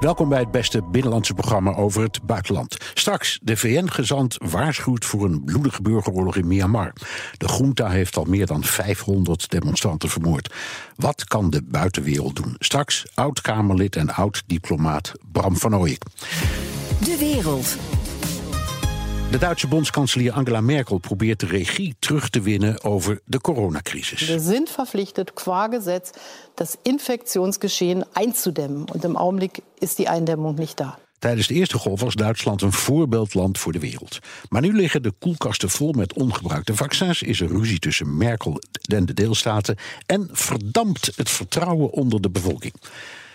Welkom bij het beste binnenlandse programma over het buitenland. Straks, de VN-gezant waarschuwt voor een bloedige burgeroorlog in Myanmar. De junta heeft al meer dan 500 demonstranten vermoord. Wat kan de buitenwereld doen? Straks oud-Kamerlid en oud-diplomaat Bram van Ooyek. De Wereld. De Duitse bondskanselier Angela Merkel probeert de regie terug te winnen over de coronacrisis. We zijn verplicht qua Gesetz das Infektionsgeschehen einzudämmen. Und im Augenblick ist die Eindämmung nicht da. Tijdens de eerste golf was Duitsland een voorbeeldland voor de wereld. Maar nu liggen de koelkasten vol met ongebruikte vaccins, is er ruzie tussen Merkel en de deelstaten en verdampt het vertrouwen onder de bevolking.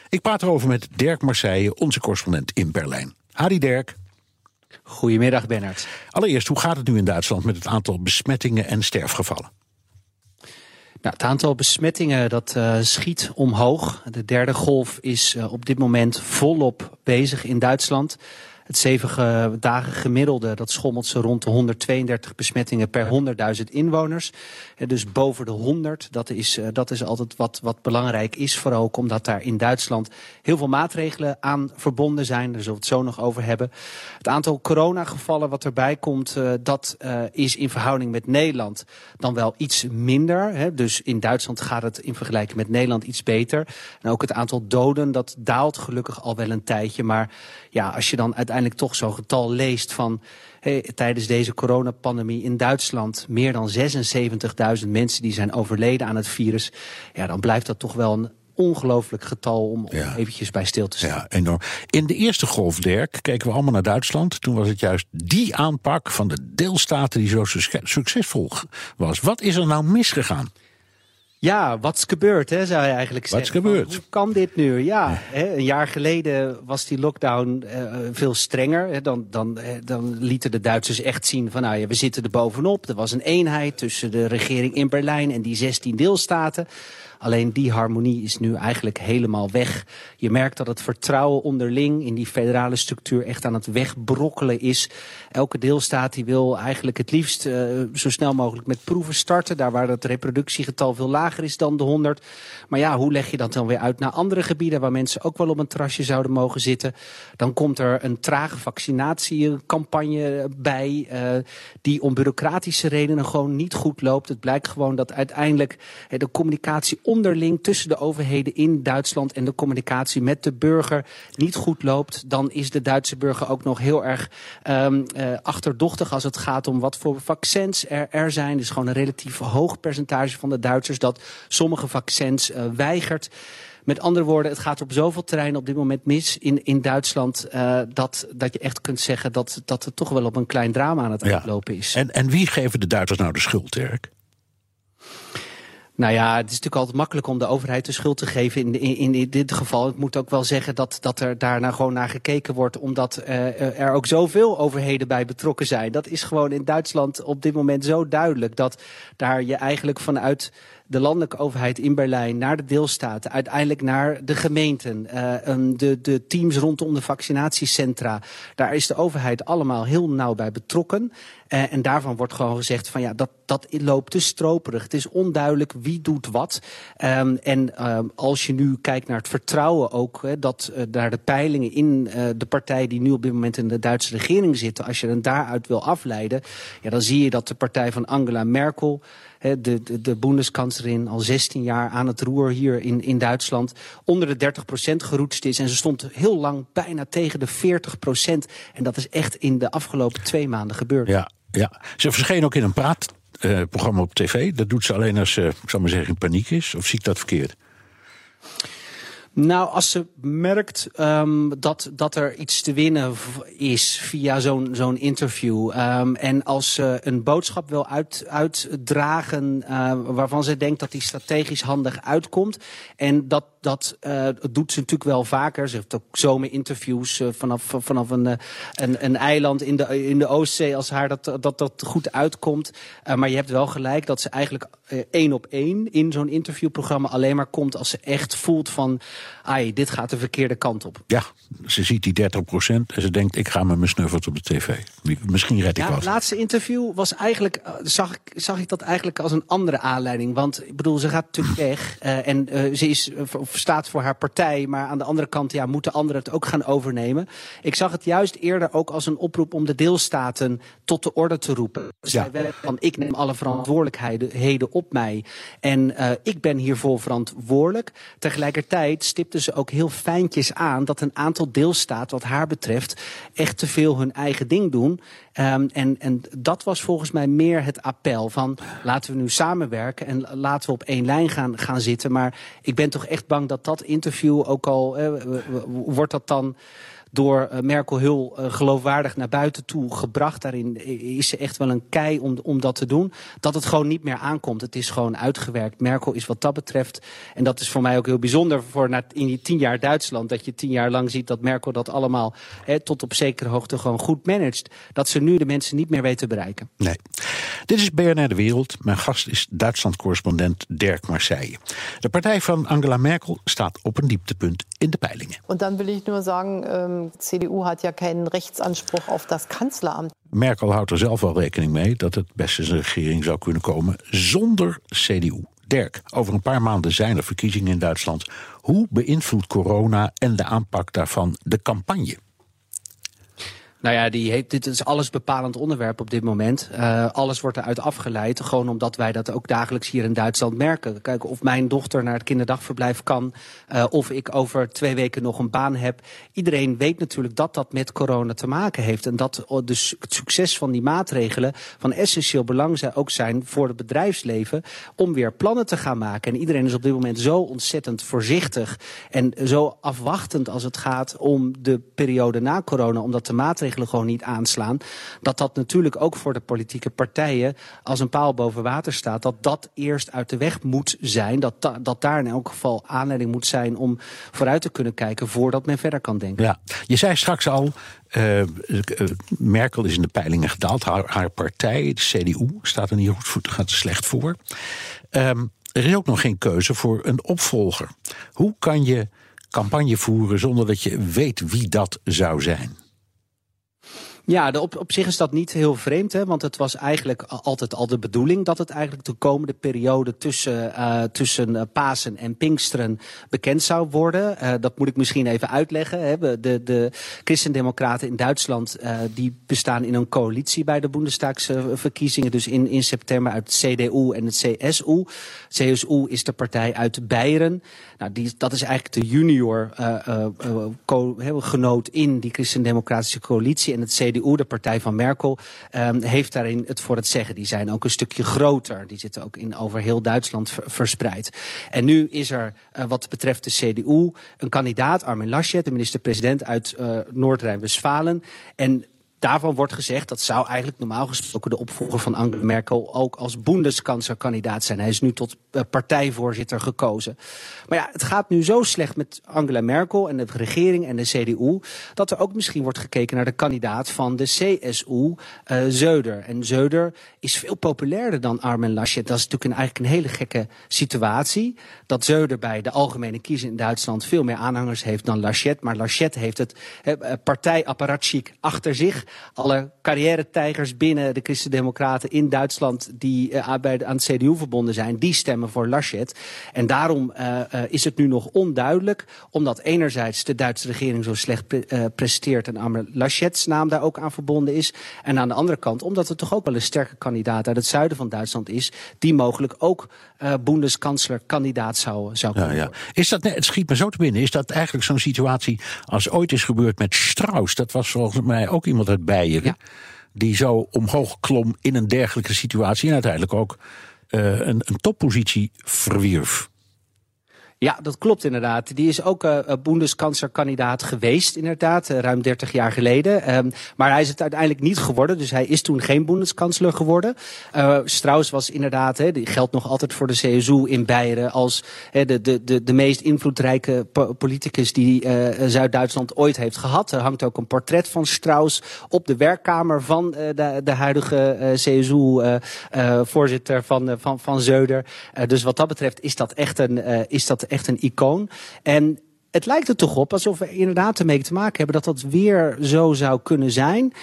Ik praat erover met Dirk Marseille, onze correspondent in Berlijn. Hadi Dirk. Goedemiddag, Bernard. Allereerst, hoe gaat het nu in Duitsland met het aantal besmettingen en sterfgevallen? Nou, het aantal besmettingen dat uh, schiet omhoog. De derde golf is uh, op dit moment volop bezig in Duitsland. Het zeven dagen gemiddelde, dat schommelt ze rond de 132 besmettingen per 100.000 inwoners. Dus boven de 100, dat is, eh, dat is altijd wat, wat belangrijk is. Vooral ook omdat daar in Duitsland heel veel maatregelen aan verbonden zijn. Daar zullen we het zo nog over hebben. Het aantal coronagevallen wat erbij komt, uh, dat is in verhouding met Nederland dan wel iets minder. Dus in Duitsland gaat het in vergelijking met Nederland iets beter. En ook het aantal doden, dat daalt gelukkig al wel een tijdje. Maar ja, als je dan uiteindelijk toch zo'n getal leest van hey, tijdens deze coronapandemie in Duitsland meer dan 76.000 mensen die zijn overleden aan het virus. Ja, dan blijft dat toch wel een ongelooflijk getal om, ja. eventjes bij stil te staan. Ja, enorm. In de eerste golf, Dirk, keken we allemaal naar Duitsland. Toen was het juist die aanpak van de deelstaten die zo succesvol was. Wat is er nou misgegaan? Ja, wat's gebeurd, hè, zou je eigenlijk zeggen. Wat gebeurd? Hoe kan dit nu? Ja, hè, een jaar geleden was die lockdown uh, veel strenger. Hè, dan, dan, dan lieten de Duitsers echt zien van, nou ja, we zitten er bovenop. Er was een eenheid tussen de regering in Berlijn en die 16 deelstaten. Alleen die harmonie is nu eigenlijk helemaal weg. Je merkt dat het vertrouwen onderling in die federale structuur echt aan het wegbrokkelen is. Elke deelstaat die wil eigenlijk het liefst uh, zo snel mogelijk met proeven starten. Daar waar het reproductiegetal veel lager is dan de 100. Maar ja, hoe leg je dat dan weer uit naar andere gebieden waar mensen ook wel op een terrasje zouden mogen zitten? Dan komt er een trage vaccinatiecampagne bij uh, die om bureaucratische redenen gewoon niet goed loopt. Het blijkt gewoon dat uiteindelijk uh, de communicatie onderling tussen de overheden in Duitsland en de communicatie met de burger niet goed loopt, dan is de Duitse burger ook nog heel erg um, uh, achterdochtig als het gaat om wat voor vaccins er, er zijn. Dus gewoon een relatief hoog percentage van de Duitsers dat sommige vaccins uh, weigert. Met andere woorden, het gaat op zoveel terreinen op dit moment mis in, in Duitsland... Uh, dat, dat je echt kunt zeggen dat, dat het toch wel op een klein drama aan het ja. uitlopen is. En, en wie geven de Duitsers nou de schuld, Dirk? Nou ja, het is natuurlijk altijd makkelijk om de overheid de schuld te geven in, in, dit geval. Ik moet ook wel zeggen dat, dat er daarna gewoon naar gekeken wordt, omdat uh, er ook zoveel overheden bij betrokken zijn. Dat is gewoon in Duitsland op dit moment zo duidelijk dat daar je eigenlijk vanuit de landelijke overheid in Berlijn naar de deelstaten, uiteindelijk naar de gemeenten, uh, de, de teams rondom de vaccinatiecentra. Daar is de overheid allemaal heel nauw bij betrokken. Uh, en daarvan wordt gewoon gezegd van ja, dat, dat loopt te stroperig. Het is onduidelijk wie doet wat. Um, en um, als je nu kijkt naar het vertrouwen ook, hè, dat uh, naar de peilingen in de partij die nu op dit moment in de Duitse regering zitten, als je het daaruit wil afleiden, ja, dan zie je dat de partij van Angela Merkel de, de, de Bundeskanzlerin al 16 jaar aan het roer hier in, in Duitsland onder de 30% geroetst is. En ze stond heel lang bijna tegen de 40% En dat is echt in de afgelopen twee maanden gebeurd. Ja, ja. ze verscheen ook in een praatprogramma uh, op tv. Dat doet ze alleen als ze, ik zou maar zeggen, in paniek is. Of zie ik dat verkeerd? Nou, als ze merkt um, dat, dat er iets te winnen is via zo'n zo'n interview. Um, en als ze een boodschap wil uit, uitdragen uh, waarvan ze denkt dat die strategisch handig uitkomt. En dat dat uh, doet ze natuurlijk wel vaker. Ze heeft ook zomerinterviews uh, vanaf, vanaf een, uh, een, een, eiland in de, in de Oostzee... als haar dat, dat, dat goed uitkomt. maar je hebt wel gelijk dat ze eigenlijk één op één... in zo'n interviewprogramma alleen maar komt als ze echt voelt van... ai, dit gaat de verkeerde kant op. Ja, ze ziet die 30 procent en ze denkt... ik ga met mijn snuffert op de tv. Misschien red ik ja. Het laatste interview was eigenlijk... zag ik, zag ik dat eigenlijk als een andere aanleiding. Want ik bedoel, ze gaat natuurlijk weg... en ze is staat voor haar partij. Maar aan de andere kant ja, moeten anderen het ook gaan overnemen. Ik zag het juist eerder ook als een oproep om de deelstaten tot de orde te roepen. Zij ja. van ik neem alle verantwoordelijkheden op mij. En uh, ik ben hiervoor verantwoordelijk. Tegelijkertijd stipte ze ook heel fijntjes aan dat een aantal deelstaten wat haar betreft echt te veel hun eigen ding doen. Um, en, en dat was volgens mij meer het appel van laten we nu samenwerken en laten we op één lijn gaan, gaan zitten. Maar ik ben toch echt bang dat dat interview ook al, wordt dat dan door uh, Merkel heel uh, geloofwaardig naar buiten toe gebracht. Daarin is ze echt wel een kei om, om dat te doen. Dat het gewoon niet meer aankomt. Het is gewoon uitgewerkt. Merkel is wat dat betreft, en dat is voor mij ook heel bijzonder voor na, in die tien jaar Duitsland, dat je tien jaar lang ziet dat Merkel dat allemaal hè, tot op zekere hoogte gewoon goed managt. Dat ze nu de mensen niet meer weten te bereiken. Nee. Dit is BNR De Wereld. Mijn gast is Duitsland-correspondent Dirk Marseille. De partij van Angela Merkel staat op een dieptepunt in de peilingen. En dan wil ik nur zeggen, CDU hat ja keinen Rechtsanspruch auf das Kanzleramt. Merkel houdt er zelf wel rekening mee dat het best eens een regering zou kunnen komen zonder CDU. Dirk, over een paar maanden zijn er verkiezingen in Duitsland. Hoe beïnvloedt corona en de aanpak daarvan de campagne? Nou ja, die heeft, dit is alles bepalend onderwerp op dit moment. Uh, alles wordt eruit afgeleid, gewoon omdat wij dat ook dagelijks hier in Duitsland merken. Kijken of mijn dochter naar het kinderdagverblijf kan, uh, of ik over twee weken nog een baan heb. Iedereen weet natuurlijk dat dat met corona te maken heeft. En dat dus het succes van die maatregelen van essentieel belang zijn, ook zijn voor het bedrijfsleven om weer plannen te gaan maken. En iedereen is op dit moment zo ontzettend voorzichtig en zo afwachtend als het gaat om de periode na corona, omdat de maatregelen gewoon niet aanslaan. Dat dat natuurlijk ook voor de politieke partijen als een paal boven water staat. Dat dat eerst uit de weg moet zijn. Dat, dat daar in elk geval aanleiding moet zijn om vooruit te kunnen kijken voordat men verder kan denken. Ja, je zei straks al, uh, Merkel is in de peilingen gedaald. Haar, partij, de CDU, staat er niet goed, gaat er slecht voor. Um, er is ook nog geen keuze voor een opvolger. Hoe kan je campagne voeren zonder dat je weet wie dat zou zijn? Ja, op, op zich is dat niet heel vreemd, hè, want het was eigenlijk altijd al de bedoeling dat het eigenlijk de komende periode tussen, uh, tussen uh, Pasen en Pinksteren bekend zou worden. Uh, dat moet ik misschien even uitleggen. Hè. De, de Christendemocraten in Duitsland die bestaan in een coalitie bij de Bundestagsverkiezingen, dus in, in september uit het CDU en het CSU. CSU is de partij uit Beieren. Nou, die, dat is eigenlijk de junior genoot in die Christendemocratische coalitie en het CDU, de partij van Merkel, um, heeft daarin het voor het zeggen. Die zijn ook een stukje groter. Die zitten ook in over heel Duitsland verspreid. En nu is er uh, wat betreft de CDU een kandidaat, Armin Laschet, de minister-president uit uh, Noord-Rijn-Westfalen. En Daarvan wordt gezegd dat zou eigenlijk normaal gesproken de opvolger van Angela Merkel ook als Bundeskanzlerkandidaat zijn. Hij is nu tot uh, partijvoorzitter gekozen. Maar ja, het gaat nu zo slecht met Angela Merkel en de regering en de CDU dat er ook misschien wordt gekeken naar de kandidaat van de CSU, uh, eh, Zeuder. En Zeuder is veel populairder dan Armin Laschet. Dat is natuurlijk eigenlijk een hele gekke situatie. Dat Zeuder bij de algemene kiezer in Duitsland veel meer aanhangers heeft dan Laschet. Maar Laschet heeft het uh, partijapparatschik achter zich alle carrière-tijgers binnen de Christen-Democraten in Duitsland die uh, aan het CDU verbonden zijn, die stemmen voor Laschet. En daarom uh, uh, is het nu nog onduidelijk, omdat enerzijds de Duitse regering zo slecht pre presteert en Arme Laschets naam daar ook aan verbonden is. En aan de andere kant, omdat er toch ook wel een sterke kandidaat uit het zuiden van Duitsland is, die mogelijk ook uh, Bundeskanzler-kandidaat zou, zou kunnen ja, ja. Is dat, het schiet me zo te binnen, is dat eigenlijk zo'n situatie als ooit is gebeurd met Strauss? Dat was volgens mij ook iemand uit Beieren. Ja. Die zo omhoog klom in een dergelijke situatie. En uiteindelijk ook uh, een, een toppositie verwierf. Ja, dat klopt inderdaad. Die is ook uh, Bundeskanzlerkandidaat geweest, inderdaad, uh, ruim 30 jaar geleden. Um, maar hij is het uiteindelijk niet geworden, dus hij is toen geen Bundeskansler geworden. Uh, Strauss was inderdaad, hè, die geldt nog altijd voor de CSU in Beieren als hè, de, de, de, de meest invloedrijke po politicus die Zuid-Duitsland ooit heeft gehad. Er hangt ook een portret van Strauss op de werkkamer van de, de huidige CSU-voorzitter van, van, van Zeuder. dus wat dat betreft is dat echt een, is dat echt een icoon. En het lijkt er toch op alsof we inderdaad ermee te maken hebben dat dat weer zo zou kunnen zijn.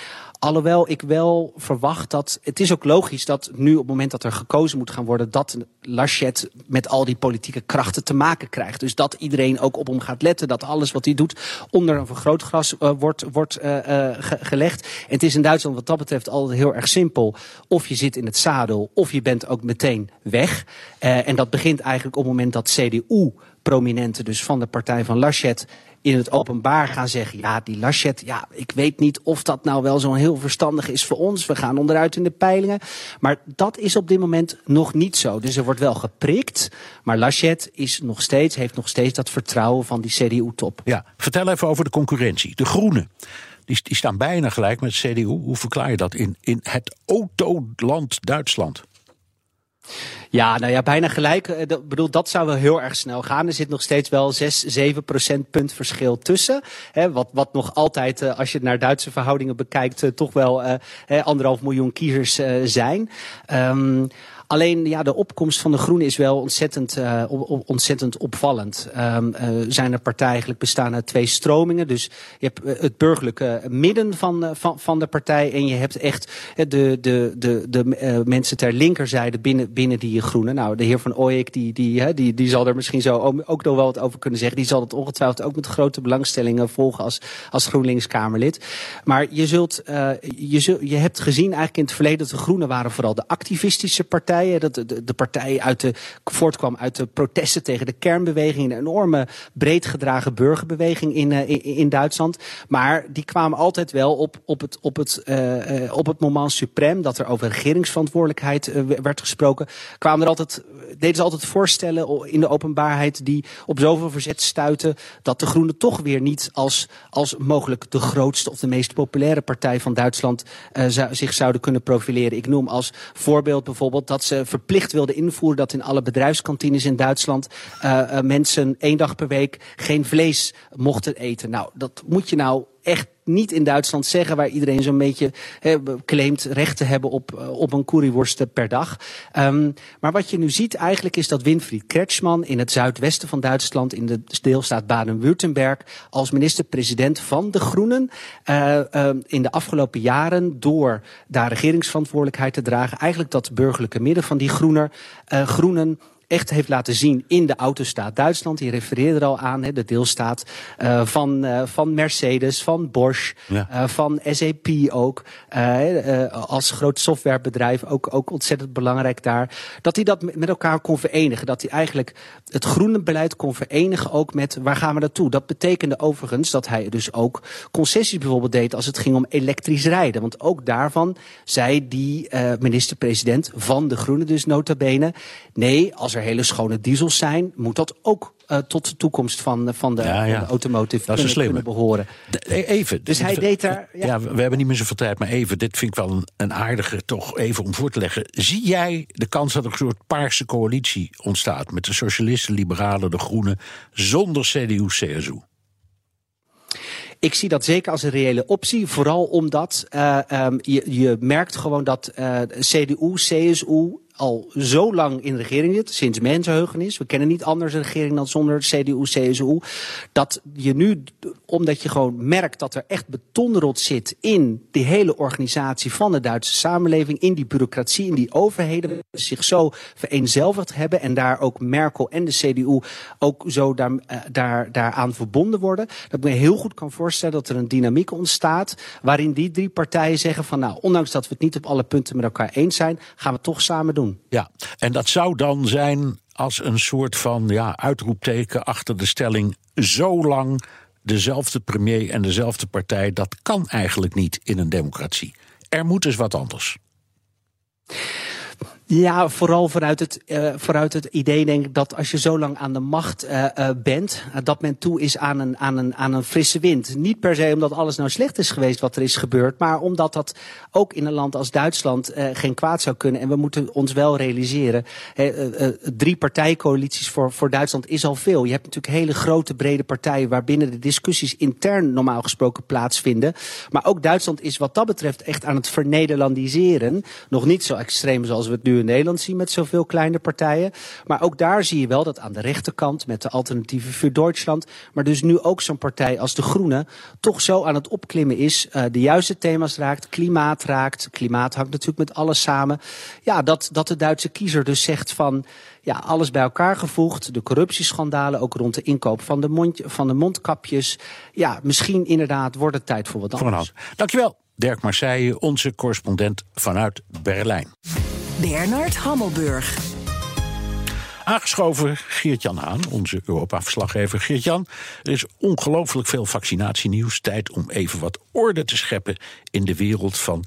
Alhoewel ik wel verwacht dat. Het is ook logisch dat nu op het moment dat er gekozen moet gaan worden. dat Laschet met al die politieke krachten te maken krijgt. Dus dat iedereen ook op hem gaat letten. Dat alles wat hij doet onder een vergrootglas uh, wordt, wordt uh, uh, gelegd. En het is in Duitsland wat dat betreft altijd heel erg simpel. Of je zit in het zadel, of je bent ook meteen weg. en dat begint eigenlijk op het moment dat CDU prominenten, dus van de partij van Laschet, in het openbaar gaan zeggen: ja, die Laschet, ja, ik weet niet of dat nou wel zo'n heel verstandig is voor ons. We gaan onderuit in de peilingen. Maar dat is op dit moment nog niet zo. Dus er wordt wel geprikt. Maar Laschet is nog steeds, heeft nog steeds dat vertrouwen van die CDU-top. Ja, vertel even over de concurrentie. De Groenen. Die, die staan bijna gelijk met de CDU. Hoe verklaar je dat in, in het autoland Duitsland? Ja, nou ja, bijna gelijk. Ik eh, bedoel, dat zou wel heel erg snel gaan. Er zit nog steeds wel 6, 7 procentpunt verschil tussen. Hè, wat, wat nog altijd, eh, als je het naar Duitse verhoudingen bekijkt, eh, toch wel anderhalf miljoen kiezers zijn. Um, Alleen ja, de opkomst van de Groenen is wel ontzettend, uh, ontzettend opvallend. Um, uh, zijn er partijen eigenlijk bestaan uit twee stromingen. Dus je hebt het burgerlijke midden van, van, van de partij. En je hebt echt de, de, de, de mensen ter linkerzijde binnen, binnen die Groenen. Nou, de heer Van Ooyek, die, die, die, die zal er misschien zo ook nog wel wat over kunnen zeggen. Die zal het ongetwijfeld ook met grote belangstelling volgen als, als GroenLinks-Kamerlid. Maar je, zult, je, je hebt gezien eigenlijk in het verleden dat de Groenen waren vooral de activistische partij Dat de, de partij uit de, voortkwam uit de protesten tegen de kernbeweging. Een enorme breed gedragen burgerbeweging in, uh, in, in, Duitsland. Maar die kwamen altijd wel op, op, het, op, het, uh, op het moment suprem. Dat er over regeringsverantwoordelijkheid werd gesproken. Kwamen er altijd, deden ze altijd voorstellen in de openbaarheid. die op zoveel verzet stuiten. dat de Groenen toch weer niet als, als mogelijk de grootste of de meest populaire partij van Duitsland. zou, zich zouden kunnen profileren. Ik noem als voorbeeld bijvoorbeeld dat ze verplicht wilden invoeren dat in alle bedrijfskantines in Duitsland uh, uh, mensen één dag per week geen vlees mochten eten. Nou, dat moet je nou echt niet in Duitsland zeggen, waar iedereen zo'n beetje he, claimt recht te hebben op, eh, op een curryworst per dag. Um, maar wat je nu ziet eigenlijk is dat Winfried Kretschmann in het zuidwesten van Duitsland, in de deelstaat Baden-Württemberg, als minister-president van de Groenen, uh, uh, in de afgelopen jaren door daar regeringsverantwoordelijkheid te dragen, eigenlijk dat burgerlijke midden van die groener, Groenen echt heeft laten zien in de autostaat Duitsland. Die refereerde er al aan, hè, de deelstaat uh, van, uh, van Mercedes, van Bosch, ja. uh, van SAP ook. als groot softwarebedrijf ook, ook ontzettend belangrijk daar. Dat hij dat met elkaar kon verenigen. Dat hij eigenlijk het groene beleid kon verenigen ook met waar gaan we naartoe. Dat betekende overigens dat hij dus ook concessies bijvoorbeeld deed als het ging om elektrisch rijden. Want ook daarvan zei die minister-president van de Groenen dus nota bene. Nee, als er hele schone diesels zijn, moet dat ook uh, tot de toekomst van, van, de, ja, ja. Van de automotive dat kunnen, kunnen behoren. De, even. Dus hij deed daar... Ja. ja. we hebben niet meer zoveel tijd, maar even. Dit vind ik wel een, een aardige, toch even om voor te leggen. Zie jij de kans dat er een soort paarse coalitie ontstaat... met de socialisten, liberalen, de groenen... zonder CDU-CSU? Ik zie dat zeker als een reële optie. Vooral omdat uh, um, je, je merkt gewoon dat uh, CDU, CSU al zo lang in de regering zit, sinds mensenheugenis. We kennen niet anders een regering dan zonder CDU, CSU. Dat je nu, omdat je gewoon merkt dat er echt betonrot zit in die hele organisatie van de Duitse samenleving, in die bureaucratie, in die overheden, zich zo vereenzelvigd hebben en daar ook Merkel en de CDU ook zo daar, uh, daar, daaraan verbonden worden. Dat ik me heel goed kan voorstellen dat er een dynamiek ontstaat waarin die drie partijen zeggen van nou, ondanks dat we het niet op alle punten met elkaar eens zijn, gaan we het toch samen doen. Ja, en dat zou dan zijn als een soort van ja, uitroepteken achter de stelling: zo lang dezelfde premier en dezelfde partij, dat kan eigenlijk niet in een democratie. Er moet dus wat anders. Ja, vooral vanuit het, vooruit het idee denk ik dat als je zo lang aan de macht uh, uh, bent, dat men toe is aan een, aan, een, aan een frisse wind. Niet per se omdat alles nou slecht is geweest wat er is gebeurd, maar omdat dat ook in een land als Duitsland geen kwaad zou kunnen. En we moeten ons wel realiseren, drie partijcoalities voor, voor Duitsland is al veel. Je hebt natuurlijk hele grote brede partijen waarbinnen de discussies intern normaal gesproken plaatsvinden. Maar ook Duitsland is wat dat betreft echt aan het vernederlandiseren. Nog niet zo extreem zoals we het nu in Nederland zien met zoveel kleine partijen. Maar ook daar zie je wel dat aan de rechterkant met de alternatieven voor Duitsland, maar dus nu ook zo'n partij als de Groenen, toch zo aan het opklimmen is, uh, de juiste thema's raakt, klimaat raakt. Klimaat hangt natuurlijk met alles samen. Ja, dat, dat de Duitse kiezer dus zegt van ja, alles bij elkaar gevoegd. De corruptieschandalen, ook rond de inkoop van de, mond, van de mondkapjes. Ja, misschien inderdaad wordt het tijd voor wat anders. Dankjewel, Dirk Marseille, onze correspondent vanuit Berlijn. Bernard Hammelburg. Aangeschoven Geert-Jan Haan, onze Europa-verslaggever. Geert-Jan, er is ongelooflijk veel vaccinatienieuws. Tijd om even wat orde te scheppen in de wereld van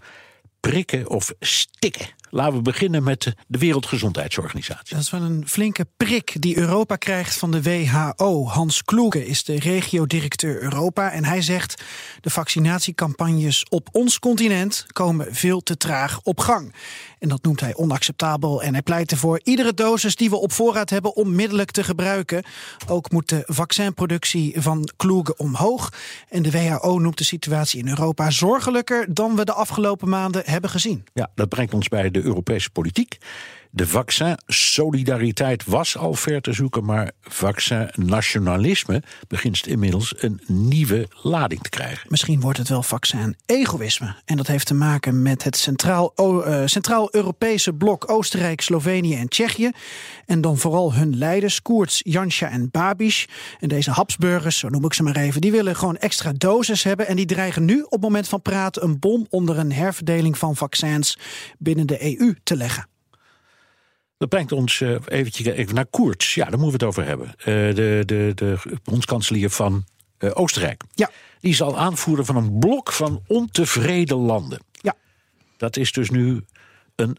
prikken of stikken. Laten we beginnen met de Wereldgezondheidsorganisatie. Dat is wel een flinke prik die Europa krijgt van de WHO. Hans Kloeke is de regio-directeur Europa en hij zegt... de vaccinatiecampagnes op ons continent komen veel te traag op gang. En dat noemt hij onacceptabel en hij pleit ervoor... iedere dosis die we op voorraad hebben onmiddellijk te gebruiken. Ook moet de vaccinproductie van Kloege omhoog. En de WHO noemt de situatie in Europa zorgelijker... dan we de afgelopen maanden hebben gezien. Ja, dat brengt ons bij de Europese politiek. De vaccin-solidariteit was al ver te zoeken, maar vaccin-nationalisme begint inmiddels een nieuwe lading te krijgen. Misschien wordt het wel vaccin-egoïsme. En dat heeft te maken met het eh, Centraal-Europese blok Oostenrijk, Slovenië en Tsjechië. En dan vooral hun leiders, Koerts, Janscha en Babiš. En deze Habsburgers, zo noem ik ze maar even, die willen gewoon extra doses hebben. En die dreigen nu op het moment van praten een bom onder een herverdeling van vaccins binnen de EU te leggen. Dat brengt ons uh, eventjes even naar Koerts. Ja, daar moeten we het over hebben. Uh, de, de, de bondskanselier van uh, Oostenrijk. Ja. Die zal aanvoeren van een blok van ontevreden landen. Ja. Dat is dus nu een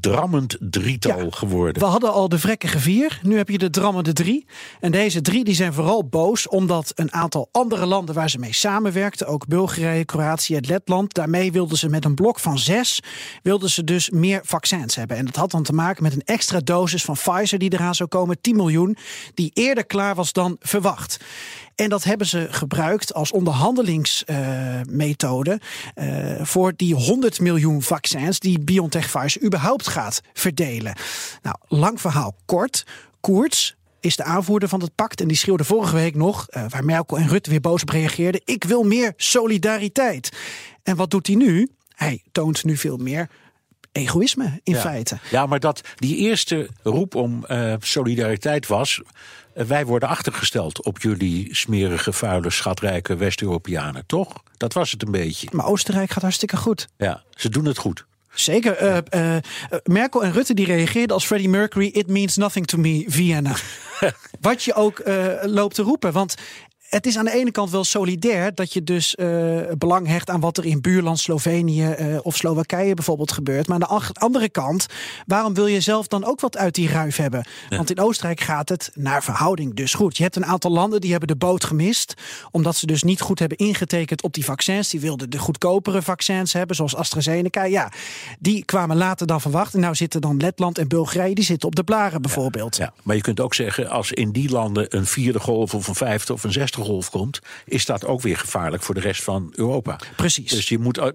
drammend drietal geworden. We hadden al de vrekkige vier, nu heb je de drammende drie. En deze drie die zijn vooral boos omdat een aantal andere landen waar ze mee samenwerkten, ook Bulgarije, Kroatië en Letland, daarmee wilden ze met een blok van zes, wilden ze dus meer vaccins hebben. En dat had dan te maken met een extra dosis van Pfizer die eraan zou komen, 10 miljoen, die eerder klaar was dan verwacht. En dat hebben ze gebruikt als onderhandelingsmethode uh, voor die 100 miljoen vaccins die BioNTech Pfizer überhaupt gaat verdelen. Nou, lang verhaal kort. Koerts, is de aanvoerder van het pact. En die schreeuwde vorige week nog, uh, waar Merkel en Rutte weer boos op reageerden: Ik wil meer solidariteit. En wat doet hij nu? Hij toont nu veel meer egoïsme in ja. feite. Ja, maar dat die eerste roep om uh, solidariteit was. Uh, wij worden achtergesteld op jullie smerige, vuile, schatrijke West-Europeanen, toch? Dat was het een beetje. Maar Oostenrijk gaat hartstikke goed. Ja, ze doen het goed. Zeker. Uh, uh, Merkel en Rutte die reageerden als Freddie Mercury: It means nothing to me, Vienna. Wat je ook uh, loopt te roepen. Want het is aan de ene kant wel solidair dat je dus uh, belang hecht aan wat er in buurland Slovenië uh, of Slowakije bijvoorbeeld gebeurt. Maar aan de andere kant, waarom wil je zelf dan ook wat uit die ruif hebben? Ja. Want in Oostenrijk gaat het naar verhouding dus goed. Je hebt een aantal landen die hebben de boot gemist, omdat ze dus niet goed hebben ingetekend op die vaccins. Die wilden de goedkopere vaccins hebben, zoals AstraZeneca. Ja, die kwamen later dan verwacht. En nou zitten dan Letland en Bulgarije, die zitten op de blaren bijvoorbeeld. Ja, ja. maar je kunt ook zeggen, als in die landen een vierde golf of een vijfde of een zesde golf komt, is dat ook weer gevaarlijk voor de rest van Europa. Precies. Dus je moet,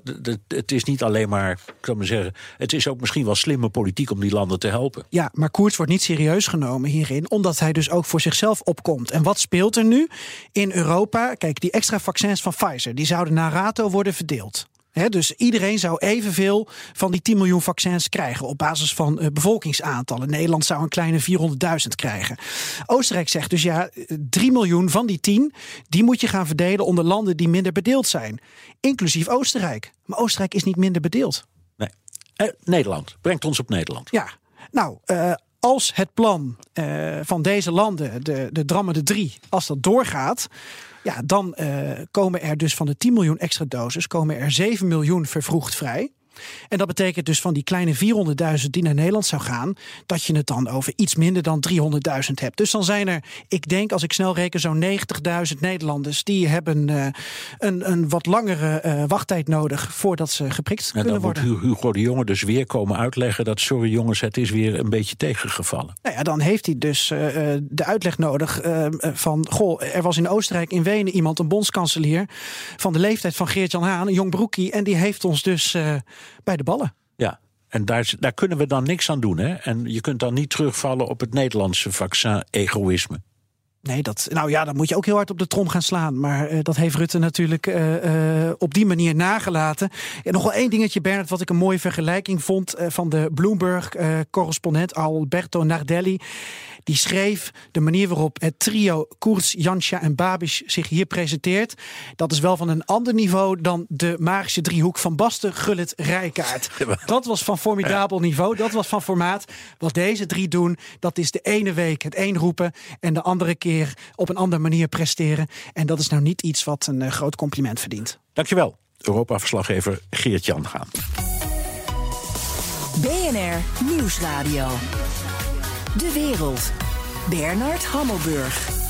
het is niet alleen maar, ik kan maar zeggen, het is ook misschien wel slimme politiek om die landen te helpen. Ja, maar Koerts wordt niet serieus genomen hierin, omdat hij dus ook voor zichzelf opkomt. En wat speelt er nu in Europa? Kijk, die extra vaccins van Pfizer, die zouden naar rato worden verdeeld. He, dus iedereen zou evenveel van die 10 miljoen vaccins krijgen op basis van uh, bevolkingsaantallen. Nederland zou een kleine 400.000 krijgen. Oostenrijk zegt dus ja, 3 miljoen van die 10, die moet je gaan verdelen onder landen die minder bedeeld zijn. Inclusief Oostenrijk. Maar Oostenrijk is niet minder bedeeld. Nee. Eh, Nederland, brengt ons op Nederland. Ja, nou, uh, als het plan uh, van deze landen, de, de drammende drie, als dat doorgaat, ja, dan uh, komen er dus van de 10 miljoen extra doses, komen er 7 miljoen vervroegd vrij. En dat betekent dus van die kleine 400.000 die naar Nederland zou gaan, dat je het dan over iets minder dan 300.000 hebt. Dus dan zijn er, ik denk als ik snel reken, zo'n 90.000 Nederlanders die hebben uh, een, een wat langere uh, wachttijd nodig voordat ze geprikt en kunnen worden. En dan moet Hugo de Jonge dus weer komen uitleggen dat sorry jongens, het is weer een beetje tegengevallen. Nou ja, dan heeft hij dus uh, de uitleg nodig van, goh, er was in Oostenrijk, in Wenen iemand, een bondskanselier van de leeftijd van Geert-Jan Haan, een jong broekie, en die heeft ons dus bij de ballen. Ja, en daar, daar kunnen we dan niks aan doen. Hè? En je kunt dan niet terugvallen op het Nederlandse vaccin-egoïsme. Nee, dat, nou ja, dan moet je ook heel hard op de trom gaan slaan. Maar uh, dat heeft Rutte natuurlijk uh, uh, op die manier nagelaten. En nog wel één dingetje, Bernard, wat ik een mooie vergelijking vond van de Bloomberg-correspondent Alberto Nardelli. Die schreef de manier waarop het trio Koers, Janscha en Babiš zich hier presenteert. Dat is wel van een ander niveau dan de magische driehoek van Basten, Gullit, Rijkaard. Dat was van formidabel niveau, dat was van formaat. Wat deze drie doen, dat is de ene week het een roepen en de andere keer op een andere manier presteren. En dat is nou niet iets wat een uh, groot compliment verdient. Dankjewel, Europa-verslaggever Geert-Jan Haan. BNR Nieuwsradio. De wereld. Bernard Hammelburg.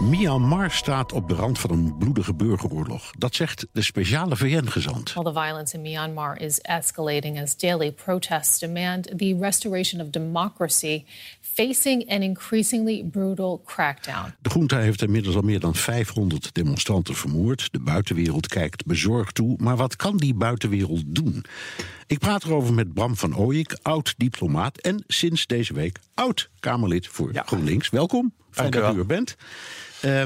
Myanmar staat op de rand van een bloedige burgeroorlog. Dat zegt de speciale VN-gezant. Well, the violence in Myanmar is escalating as daily protests demand the restoration of democracy, facing an increasingly brutal crackdown. De junta heeft inmiddels al meer dan 500 demonstranten vermoord. De buitenwereld kijkt bezorgd toe. Maar wat kan die buitenwereld doen? Ik praat erover met Bram van Ooyik, oud-diplomaat en sinds deze week oud-Kamerlid voor ja. GroenLinks. Welkom, fijn dat u er bent. Uh,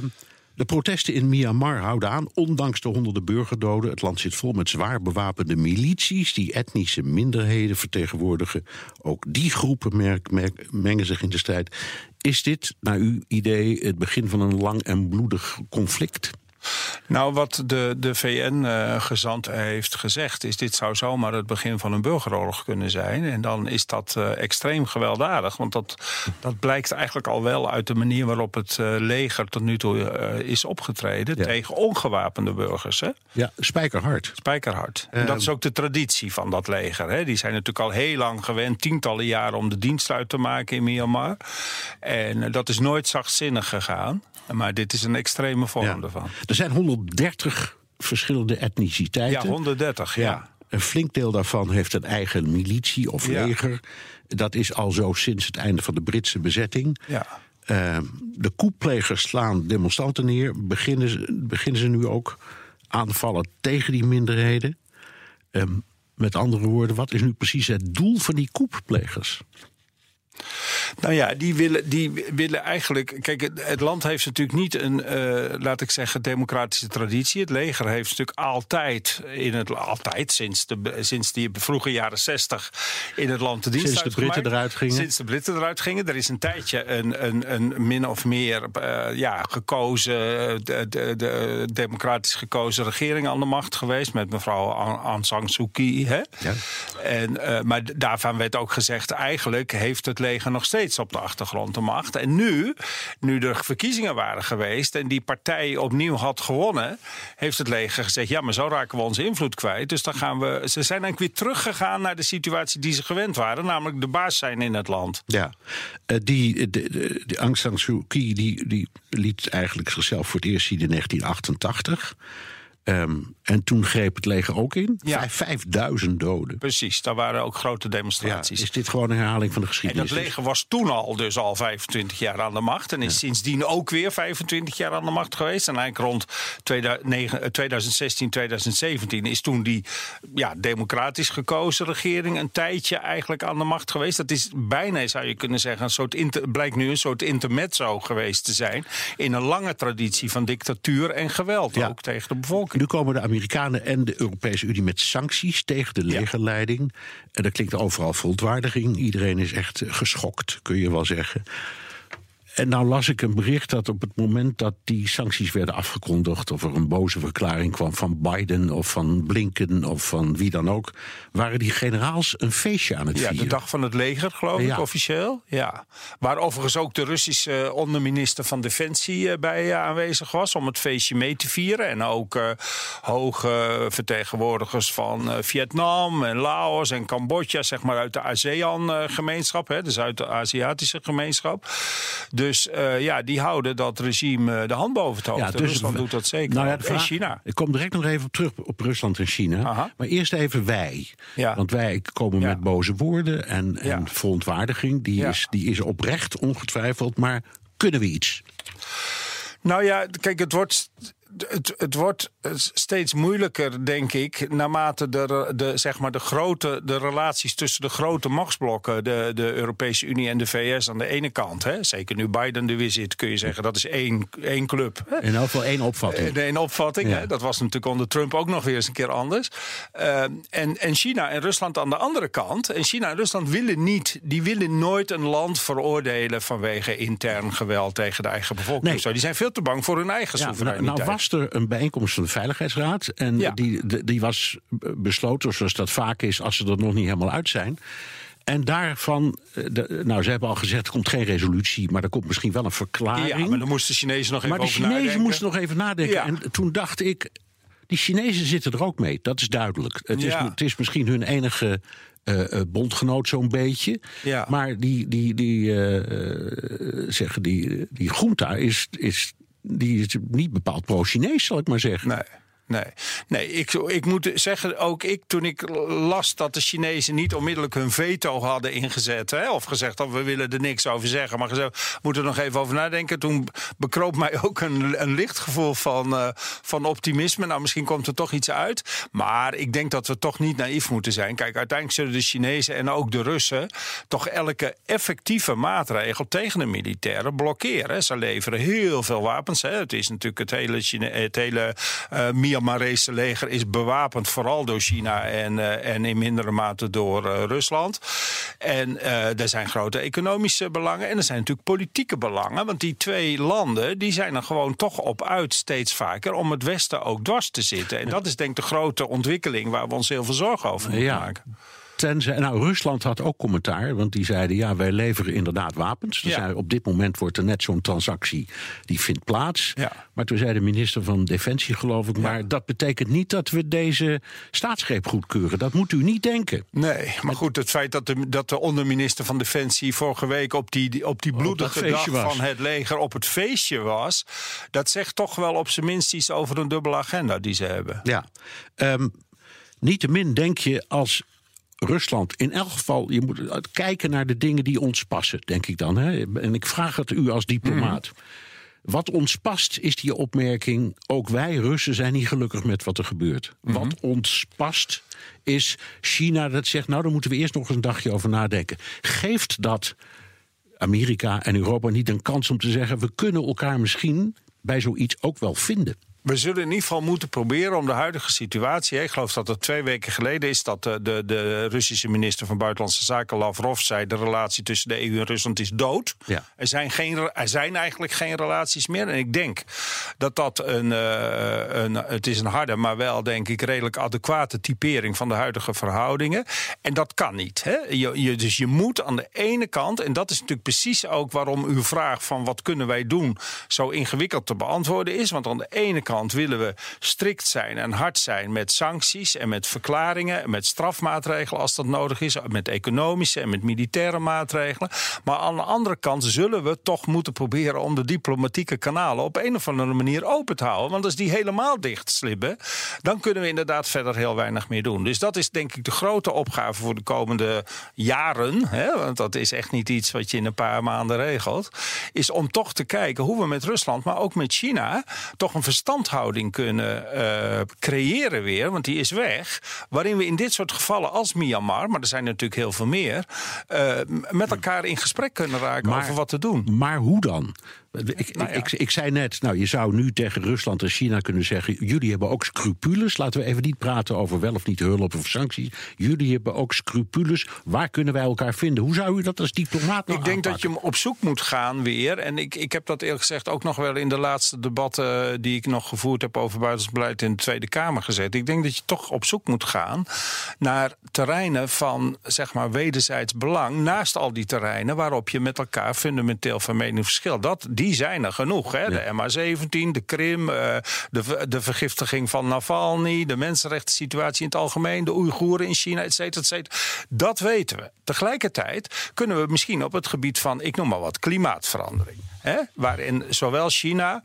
de protesten in Myanmar houden aan, ondanks de honderden burgerdoden. Het land zit vol met zwaar bewapende milities die etnische minderheden vertegenwoordigen. Ook die groepen merk, merk, mengen zich in de strijd. Is dit, naar uw idee, het begin van een lang en bloedig conflict? Nou, wat de, de VN-gezant heeft gezegd, is dit zou zomaar het begin van een burgeroorlog kunnen zijn. En dan is dat uh, extreem gewelddadig. Want dat, dat blijkt eigenlijk al wel uit de manier waarop het uh, leger tot nu toe is opgetreden ja. tegen ongewapende burgers. Hè? Ja, spijkerhard. Spijkerhard. En dat is ook de traditie van dat leger. Hè? Die zijn natuurlijk al heel lang gewend, tientallen jaren, om de dienst uit te maken in Myanmar. En dat is nooit zachtzinnig gegaan. Maar dit is een extreme vorm ja. ervan. Er zijn 130 verschillende etniciteiten. Ja, 130, ja. ja. Een flink deel daarvan heeft een eigen militie of leger. Dat is al zo sinds het einde van de Britse bezetting. Ja. Uh, de koeplegers slaan demonstranten neer. Beginnen ze, beginnen ze nu ook aanvallen tegen die minderheden? Uh, met andere woorden, wat is nu precies het doel van die koepplegers? Nou ja, die willen, die willen eigenlijk. Kijk, het, het land heeft natuurlijk niet een, uh, laat ik zeggen, democratische traditie. Het leger heeft natuurlijk altijd, in het, altijd sinds, de, sinds die vroege jaren zestig in het land de dienst Sinds de Britten eruit gingen? Sinds de Britten eruit gingen. Er is een tijdje een, een, een min of meer uh, ja, gekozen, de, de, de, democratisch gekozen regering aan de macht geweest. Met mevrouw Aung San Suu Kyi. Hè? Ja. En, uh, maar daarvan werd ook gezegd, eigenlijk heeft het leger nog steeds op de achtergrond de macht. En nu, nu er verkiezingen waren geweest en die partij opnieuw had gewonnen, heeft het leger gezegd: ja, maar zo raken we onze invloed kwijt. Dus dan gaan we. Ze zijn eigenlijk weer teruggegaan naar de situatie die ze gewend waren, namelijk de baas zijn in het land. Ja, uh, die, de, de, de Aung San Suu Kyi die, die liet eigenlijk zichzelf voor het eerst zien in 1988. Um, en toen greep het leger ook in. Ja. 5000 doden. Precies, daar waren ook grote demonstraties. Ja, is dit gewoon een herhaling van de En geschiedenis? dat leger was toen al dus al 25 jaar aan de macht. En is ja. sindsdien ook weer 25 jaar aan de macht geweest. En eigenlijk rond 2016, 2017 is toen die ja, democratisch gekozen regering een tijdje eigenlijk aan de macht geweest. Dat is bijna, zou je kunnen zeggen, een soort inter, blijkt nu een soort intermezzo geweest te zijn. In een lange traditie van dictatuur en geweld ook tegen de bevolking. Nu komen de Amerikanen en de Europese Unie met sancties tegen de legerleiding. En er klinkt overal verontwaardiging. Iedereen is echt geschokt, kun je wel zeggen. En nou las ik een bericht dat op het moment dat die sancties werden afgekondigd, of er een boze verklaring kwam van Biden of van Blinken of van wie dan ook, waren die generaals een feestje aan het Ja, vieren. de dag van het leger, geloof Ja. ik, officieel. Ja. Waar overigens ook de Russische onderminister van Defensie eh, bij eh, aanwezig was... om het feestje mee te vieren. En ook eh, hoge vertegenwoordigers van eh, Vietnam en Laos en Cambodja... zeg maar uit de ASEAN-gemeenschap, de Zuid-Aziatische gemeenschap. Dus eh, ja, die houden dat regime eh, de hand boven het hoofd. Ja, dus- Rusland doet dat zeker. Nou ja, en China. Ik kom direct nog even op terug op Rusland en China. Aha. Maar eerst even wij. Ja. Want wij komen met boze woorden en, en verontwaardiging. Die, is, die is oprecht, ongetwijfeld. Maar kunnen we iets? Nou ja, kijk, het wordt. Het, het wordt steeds moeilijker, denk ik, naarmate de, de, zeg maar de, grote, de relaties tussen de grote machtsblokken, de, de Europese Unie en de VS aan de ene kant. Hè, zeker nu Biden er weer zit, kun je zeggen dat is één, één club. Hè. In elk geval één opvatting. De één opvatting, Ja. hè, dat was natuurlijk onder Trump ook nog weer eens een keer anders. Uh, en, en China en Rusland aan de andere kant. En China en Rusland willen niet, die willen nooit een land veroordelen vanwege intern geweld tegen de eigen bevolking. Nee. Zo, die zijn veel te bang voor hun eigen Ja, nou, soevereiniteit. nou was er een bijeenkomst van de Veiligheidsraad. En Ja. die, die was besloten, zoals dat vaak is, als ze er nog niet helemaal uit zijn. En daarvan, eh, de- nou, ze hebben al gezegd, er komt geen resolutie, maar er komt misschien wel een verklaring. Ja, maar dan moesten de Chinezen nog even Maar de over Chinezen nadenken. moesten nog even nadenken. Ja. En toen dacht ik, die Chinezen zitten er ook mee. Dat is duidelijk. Het, is, het is misschien hun enige eh, bondgenoot zo'n beetje. Ja. Maar die, die, die, zeggen, die, die junta is, is, die is niet bepaald pro-Chinees, zal ik maar zeggen. Nee. Nee, nee ik, ik moet zeggen, ook ik toen ik las dat de Chinezen niet onmiddellijk hun veto hadden ingezet. Hè, of gezegd dat we willen er niks over zeggen. Maar gezegd, we moeten er nog even over nadenken. Toen bekroop mij ook een, een licht gevoel van, eh, van optimisme. Nou, misschien komt er toch iets uit. Maar ik denk dat we toch niet naïef moeten zijn. Kijk, uiteindelijk zullen de Chinezen en ook de Russen toch elke effectieve maatregel tegen de militairen blokkeren. Ze leveren heel veel wapens. Hè. Het is natuurlijk het hele, het hele uh, Myanmarese leger is bewapend vooral door China en, uh, en in mindere mate door uh, Rusland. En uh, er zijn grote economische belangen en er zijn natuurlijk politieke belangen. Want die twee landen die zijn er gewoon toch op uit steeds vaker om het Westen ook dwars te zitten. En dat is denk ik de grote ontwikkeling waar we ons heel veel zorgen over moeten Ja. maken. Tenzij, nou, Rusland had ook commentaar, want die zeiden: ja, wij leveren inderdaad wapens. Ja. op dit moment wordt er net zo'n transactie die vindt plaats. Ja. Maar toen zei de minister van Defensie, geloof ik, maar dat betekent niet dat we deze staatsgreep goedkeuren. Dat moet u niet denken. Nee, maar goed, het feit dat de, dat de onderminister van Defensie vorige week op die, op die bloedige dat dag was. van het leger op het feestje was, dat zegt toch wel op zijn minst iets over een dubbele agenda die ze hebben. Ja. Ehm niettemin denk je als Rusland in elk geval, je moet kijken naar de dingen die ons passen, denk ik dan. Hè? En ik vraag het u als diplomaat. Wat ons past is die opmerking: ook wij Russen zijn niet gelukkig met wat er gebeurt. Wat ons past is China dat zegt: nou, daar moeten we eerst nog eens een dagje over nadenken. Geeft dat Amerika en Europa niet een kans om te zeggen: we kunnen elkaar misschien bij zoiets ook wel vinden? We zullen in ieder geval moeten proberen om de huidige situatie. Ik geloof dat het twee weken geleden is dat de, de, de Russische minister van Buitenlandse Zaken Lavrov zei: de relatie tussen de EU en Rusland is dood. Ja. Er, zijn geen, er zijn eigenlijk geen relaties meer. En ik denk dat dat een, uh, een. Het is een harde, maar wel denk ik redelijk adequate typering van de huidige verhoudingen. En dat kan niet. Hè? Je, je, dus je moet aan de ene kant, en dat is natuurlijk precies ook waarom uw vraag van wat kunnen wij doen zo ingewikkeld te beantwoorden is. Want aan de ene kant willen we strikt zijn en hard zijn met sancties en met verklaringen en met strafmaatregelen als dat nodig is, met economische en met militaire maatregelen. Maar aan de andere kant zullen we toch moeten proberen om de diplomatieke kanalen op een of andere manier open te houden. Want als die helemaal dicht slibben, dan kunnen we inderdaad verder heel weinig meer doen. Dus dat is denk ik de grote opgave voor de komende jaren. Hè, want dat is echt niet iets wat je in een paar maanden regelt. Is om toch te kijken hoe we met Rusland, maar ook met China, toch een verstandhouding kunnen uh, creëren weer. Want die is weg. Waarin we in dit soort gevallen als Myanmar, maar er zijn natuurlijk heel veel meer, uh, met elkaar in gesprek kunnen raken Maar- over wat te doen. Maar hoe dan? Ik, Nou ja. ik, ik zei net, nou, je zou nu tegen Rusland en China kunnen zeggen... jullie hebben ook scrupules. Laten we even niet praten over wel of niet hulp of sancties. Jullie hebben ook scrupules. Waar kunnen wij elkaar vinden? Hoe zou u dat als diplomaat nou Ik denk dat je op zoek moet gaan weer. En ik, ik heb dat eerlijk gezegd ook nog wel in de laatste debatten die ik nog gevoerd heb over buitenlands beleid in de Tweede Kamer gezet. Ik denk dat je toch op zoek moet gaan naar terreinen van zeg maar wederzijds belang. Naast al die terreinen waarop je met elkaar fundamenteel van mening verschilt. Dat, die zijn er genoeg. Hè? De MH17, de Krim, eh, de, de vergiftiging van Navalny, de mensenrechten situatie in het algemeen, de Oeigoeren in China, et cetera, et cetera. Dat weten we. Tegelijkertijd kunnen we misschien op het gebied van, ik noem maar wat, klimaatverandering. Hè? Waarin zowel China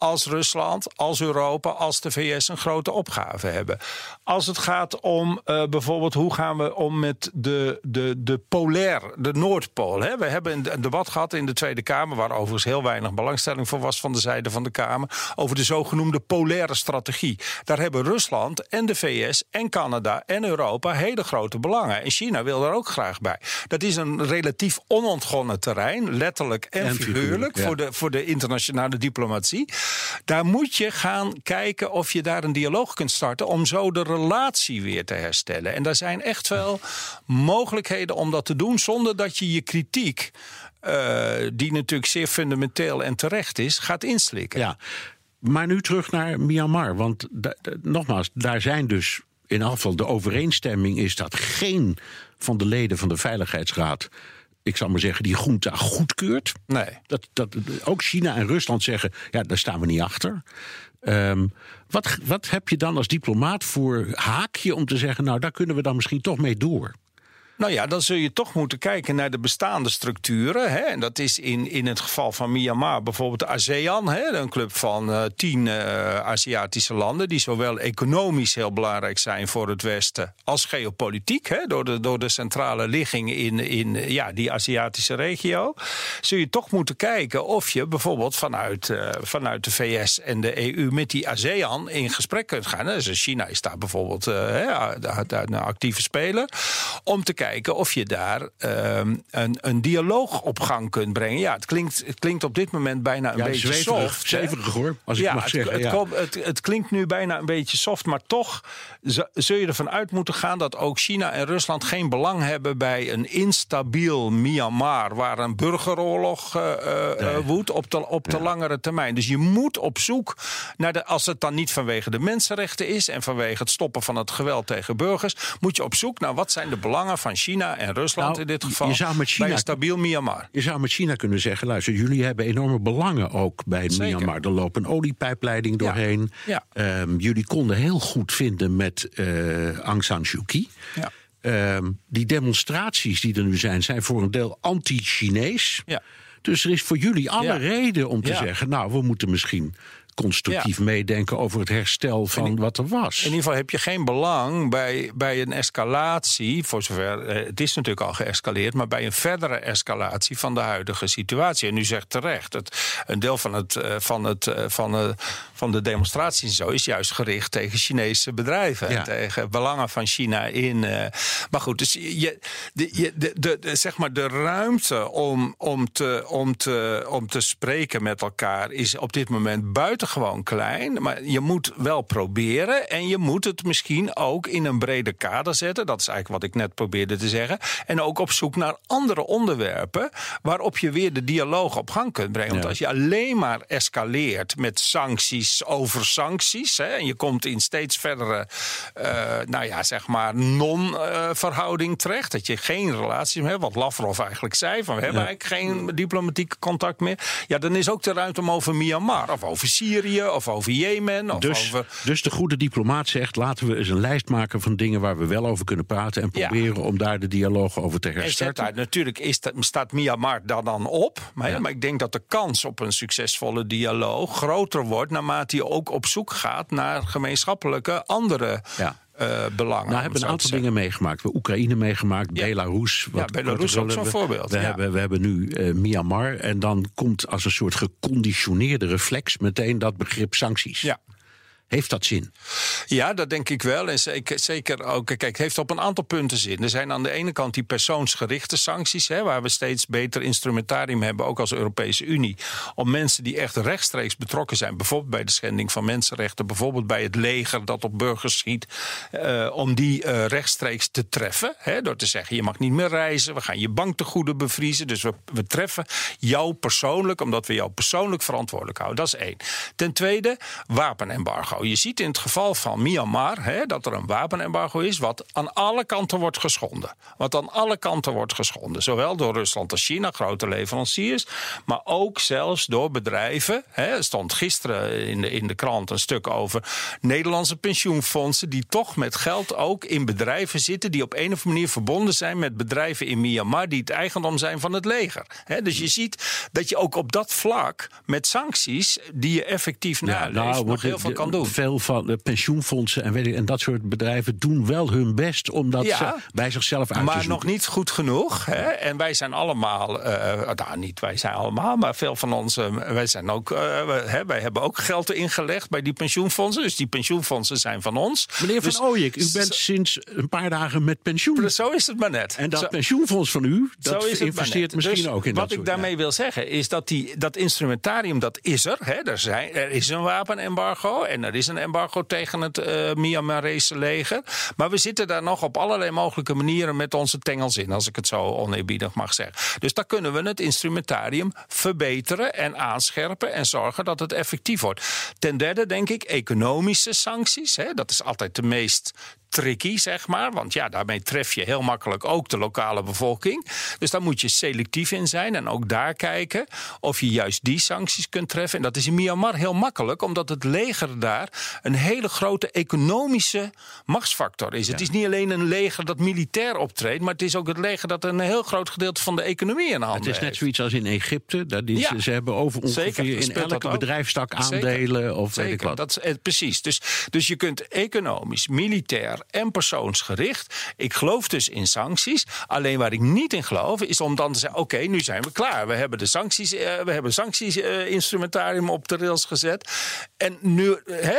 als Rusland, als Europa, als de VS een grote opgave hebben. Als het gaat om eh, bijvoorbeeld hoe gaan we om met de, de, de polair, de Noordpool. Hè? We hebben een, debat gehad in de Tweede Kamer, waar overigens heel weinig belangstelling voor was van de zijde van de Kamer, over de zogenoemde polaire strategie. Daar hebben Rusland en de VS en Canada en Europa hele grote belangen. En China wil er ook graag bij. Dat is een relatief onontgonnen terrein, letterlijk en, En figuurlijk, figuurlijk, ja. voor de, voor de internationale diplomatie. Daar moet je gaan kijken of je daar een dialoog kunt starten om zo de relatie weer te herstellen. En daar zijn echt wel mogelijkheden om dat te doen zonder dat je je kritiek, eh, die natuurlijk zeer fundamenteel en terecht is, gaat inslikken. Ja, maar nu terug naar Myanmar. Want nogmaals, daar zijn dus in geval de overeenstemming is dat geen van de leden van de Veiligheidsraad, ik zal maar zeggen, die junta goedkeurt. Nee. Dat, dat, ook China en Rusland zeggen, ja, daar staan we niet achter. Ehm, wat, wat heb je dan als diplomaat voor haakje om te zeggen, nou, daar kunnen we dan misschien toch mee door? Nou ja, dan zul je toch moeten kijken naar de bestaande structuren. Hè? En dat is in, in het geval van Myanmar bijvoorbeeld de ASEAN, hè? een club van eh, tien eh, Aziatische landen, die zowel economisch heel belangrijk zijn voor het Westen als geopolitiek, hè? Door, de, door de centrale ligging in, in ja, die Aziatische regio. Zul je toch moeten kijken of je bijvoorbeeld vanuit, eh, vanuit de VS en de EU met die ASEAN in gesprek kunt gaan. Dus China is daar bijvoorbeeld hè, een actieve speler. Om te kijken of je daar ehm, een, een dialoog op gang kunt brengen. Ja, het klinkt, het klinkt op dit moment bijna een Ja, beetje zweverig, soft. zweverig, hoor, als ik ja, mag het, zeggen, Het, ja. kom- het, het klinkt nu bijna een beetje soft, maar toch zul je ervan uit moeten gaan dat ook China en Rusland geen belang hebben bij een instabiel Myanmar, waar een burgeroorlog eh, woedt op de, op de langere termijn. Dus je moet op zoek naar de, als het dan niet vanwege de mensenrechten is en vanwege het stoppen van het geweld tegen burgers, moet je op zoek naar wat zijn de belangen van China en Rusland Nou, in dit je geval zou met China- bij een stabiel Myanmar. Je zou met China kunnen zeggen: luister, jullie hebben enorme belangen ook bij Zeker. Myanmar. Er loopt een oliepijpleiding doorheen. Ja. Ehm, jullie konden heel goed vinden met eh, Aung San Suu Kyi. Ja. Ehm, die demonstraties die er nu zijn, zijn voor een deel anti-Chinees. Ja. Dus er is voor jullie alle reden om te zeggen: nou, we moeten misschien constructief meedenken over het herstel van wat er was. In ieder geval heb je geen belang bij, bij een escalatie, voor zover eh, het is natuurlijk al geëscaleerd, maar bij een verdere escalatie van de huidige situatie. En u zegt terecht, het, een deel van, het, eh, van, het, eh, van, eh, van de demonstraties en zo is juist gericht tegen Chinese bedrijven, Ja. tegen belangen van China in. maar goed, dus je, de, je, de, de, de- zeg maar de ruimte om, om, te, om, te, om te spreken met elkaar is op dit moment buitengewoon klein. Maar je moet wel proberen en je moet het misschien ook in een breder kader zetten. Dat is eigenlijk wat ik net probeerde te zeggen. En ook op zoek naar andere onderwerpen waarop je weer de dialoog op gang kunt brengen. Want als je alleen maar escaleert met sancties over sancties. Hè, en je komt in steeds verdere, eh, nou ja, zeg maar, non-verhouding terecht. Dat je geen relatie meer hebt. Wat Lavrov eigenlijk zei: van we hebben eigenlijk geen diplomatieke contact meer. Ja, dan is ook de ruimte om over Myanmar of over Syrië of over Jemen. Of Dus, over, dus de goede diplomaat zegt: laten we eens een lijst maken van dingen waar we wel over kunnen praten. En Ja. proberen om daar de dialoog over te En zet herstarten. daar, natuurlijk is dat, staat Myanmar daar dan op. Maar, maar ik denk dat de kans op een succesvolle dialoog groter wordt naarmate je ook op zoek gaat naar gemeenschappelijke andere Ja. Eh, belangen. Nou, hebben een aantal dingen meegemaakt. We hebben Oekraïne meegemaakt, Ja. Belarus. Ja, wat Belarus korte ook zo'n we- voorbeeld, We, ja. hebben, we hebben nu eh, Myanmar. En dan komt als een soort geconditioneerde reflex meteen dat begrip sancties. Ja. Heeft dat zin? Ja, dat denk ik wel. En zeker, zeker ook, kijk, het heeft op een aantal punten zin. Er zijn aan de ene kant die persoonsgerichte sancties, hè, waar we steeds beter instrumentarium hebben, ook als Europese Unie, om mensen die echt rechtstreeks betrokken zijn, bijvoorbeeld bij de schending van mensenrechten, bijvoorbeeld bij het leger dat op burgers schiet, uh, om die uh, rechtstreeks te treffen. Hè, door te zeggen: je mag niet meer reizen, we gaan je banktegoeden bevriezen. Dus we, we treffen jou persoonlijk, omdat we jou persoonlijk verantwoordelijk houden. Dat is één. Ten tweede, wapenembargo. Je ziet in het geval van Myanmar hè, dat er een wapenembargo is, wat aan alle kanten wordt geschonden. Wat aan alle kanten wordt geschonden. Zowel door Rusland als China, grote leveranciers, maar ook zelfs door bedrijven. Hè. Er stond gisteren in de, in de krant een stuk over Nederlandse pensioenfondsen, die toch met geld ook in bedrijven zitten, die op een of andere manier verbonden zijn met bedrijven in Myanmar, die het eigendom zijn van het leger. Hè. Dus je ziet dat je ook op dat vlak met sancties, die je effectief ja, nou, nog heel veel kan doen. Veel van de pensioenfondsen en, weet ik, en dat soort bedrijven doen wel hun best om dat Ja, bij zichzelf uit maar te zoeken. nog niet goed genoeg. Hè? En wij zijn allemaal, eh, nou niet wij zijn allemaal, maar veel van ons, eh, wij zijn ook, eh, hè, wij hebben ook geld ingelegd bij die pensioenfondsen. Dus die pensioenfondsen zijn van ons. Meneer Van Dus- Ooyek, u bent sinds een paar dagen met pensioen. Zo is het maar net. En dat Zo- pensioenfonds van u, dat maar investeert net. misschien Dus ook in Wat dat ik soort- daarmee wil zeggen is dat die, dat instrumentarium, dat is er. Hè. Er, zijn, er is een wapenembargo en er is een embargo tegen het eh Myanmarese leger. Maar we zitten daar nog op allerlei mogelijke manieren met onze tengels in, als ik het zo oneerbiedig mag zeggen. Dus daar kunnen we het instrumentarium verbeteren en aanscherpen en zorgen dat het effectief wordt. Ten derde denk ik economische sancties. Hè. Dat is altijd de meest tricky, zeg maar. Want ja, daarmee tref je heel makkelijk ook de lokale bevolking. Dus daar moet je selectief in zijn en ook daar kijken of je juist die sancties kunt treffen. En dat is in Myanmar heel makkelijk, omdat het leger daar een hele grote economische machtsfactor is. Het is niet alleen een leger dat militair optreedt, maar het is ook het leger dat een heel groot gedeelte van de economie in handen Het is net heeft. zoiets als in Egypte. Dat is, Ja. Ze hebben over ongeveer Zeker, in elke bedrijfstak Zeker. aandelen of weet ik Zeker, wat. Dat is, eh, precies. Dus, dus je kunt economisch, militair en persoonsgericht. Ik geloof dus in sancties. Alleen waar ik niet in geloof is om dan te zeggen: oké, nu zijn we klaar. We hebben de sancties, eh, we hebben sancties-instrumentarium op de rails gezet. En nu, eh, hè,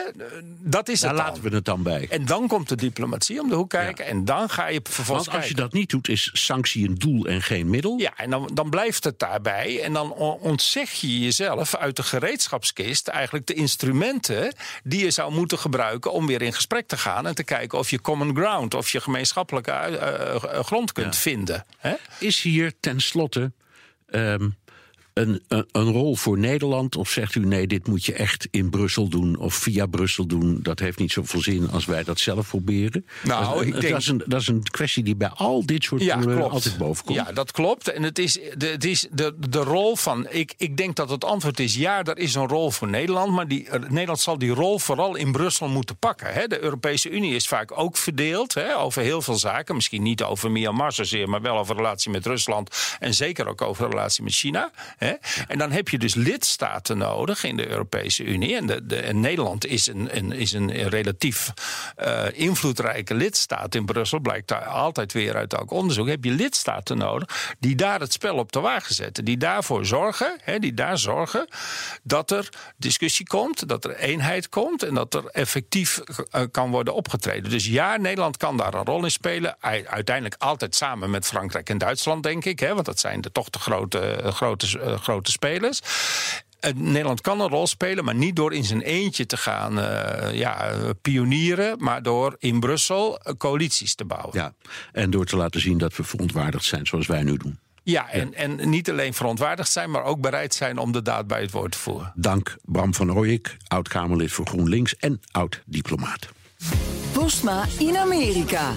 dat is Daar het. dan. laten we het dan bij. En dan komt de diplomatie om de hoek kijken. En dan ga je vervolgens Want als je dat niet doet, is sanctie een doel en geen middel. Ja, en dan, dan blijft het daarbij. En dan on- ontzeg je jezelf uit de gereedschapskist eigenlijk de instrumenten die je zou moeten gebruiken om weer in gesprek te gaan en te kijken of je common ground, of je gemeenschappelijke eh, eh, grond kunt vinden. Hè? Is hier tenslotte ehm een, een, een rol voor Nederland? Of zegt u nee, dit moet je echt in Brussel doen of via Brussel doen? Dat heeft niet zoveel zin als wij dat zelf proberen. Nou, dat, denk- dat, is een, dat is een kwestie die bij al dit soort Ja, problemen klopt. altijd boven komt. Ja, dat klopt. En het is de, het is de, de rol van. Ik, ik denk dat het antwoord is ja, er is een rol voor Nederland. Maar die, eh, Nederland zal die rol vooral in Brussel moeten pakken. Hè. De Europese Unie is vaak ook verdeeld hè, over heel veel zaken. Misschien niet over Myanmar zozeer, maar wel over relatie met Rusland. En zeker ook over de relatie met China. Hè. En dan heb je dus lidstaten nodig in de Europese Unie. En, de, de, en Nederland is een, is een relatief eh, invloedrijke lidstaat in Brussel. Blijkt daar altijd weer uit elk onderzoek. Heb je lidstaten nodig die daar het spel op de wagen zetten. Die daarvoor zorgen, hè, die daar zorgen dat er discussie komt, dat er eenheid komt en dat er effectief eh, kan worden opgetreden. Dus ja, Nederland kan daar een rol in spelen. Uiteindelijk altijd samen met Frankrijk en Duitsland, denk ik. Hè, want dat zijn de, toch de grote, grote, eh, grote spelers. Eh, Nederland kan een rol spelen, maar niet door in zijn eentje te gaan eh, ja, eh, pionieren, maar door in Brussel eh, coalities te bouwen. Ja, en door te laten zien dat we verontwaardigd zijn zoals wij nu doen. Ja, en, en niet alleen verontwaardigd zijn, maar ook bereid zijn om de daad bij het woord te voeren. Dank Bram van Ooyek, oud-Kamerlid voor GroenLinks en oud-diplomaat. Postma in Amerika.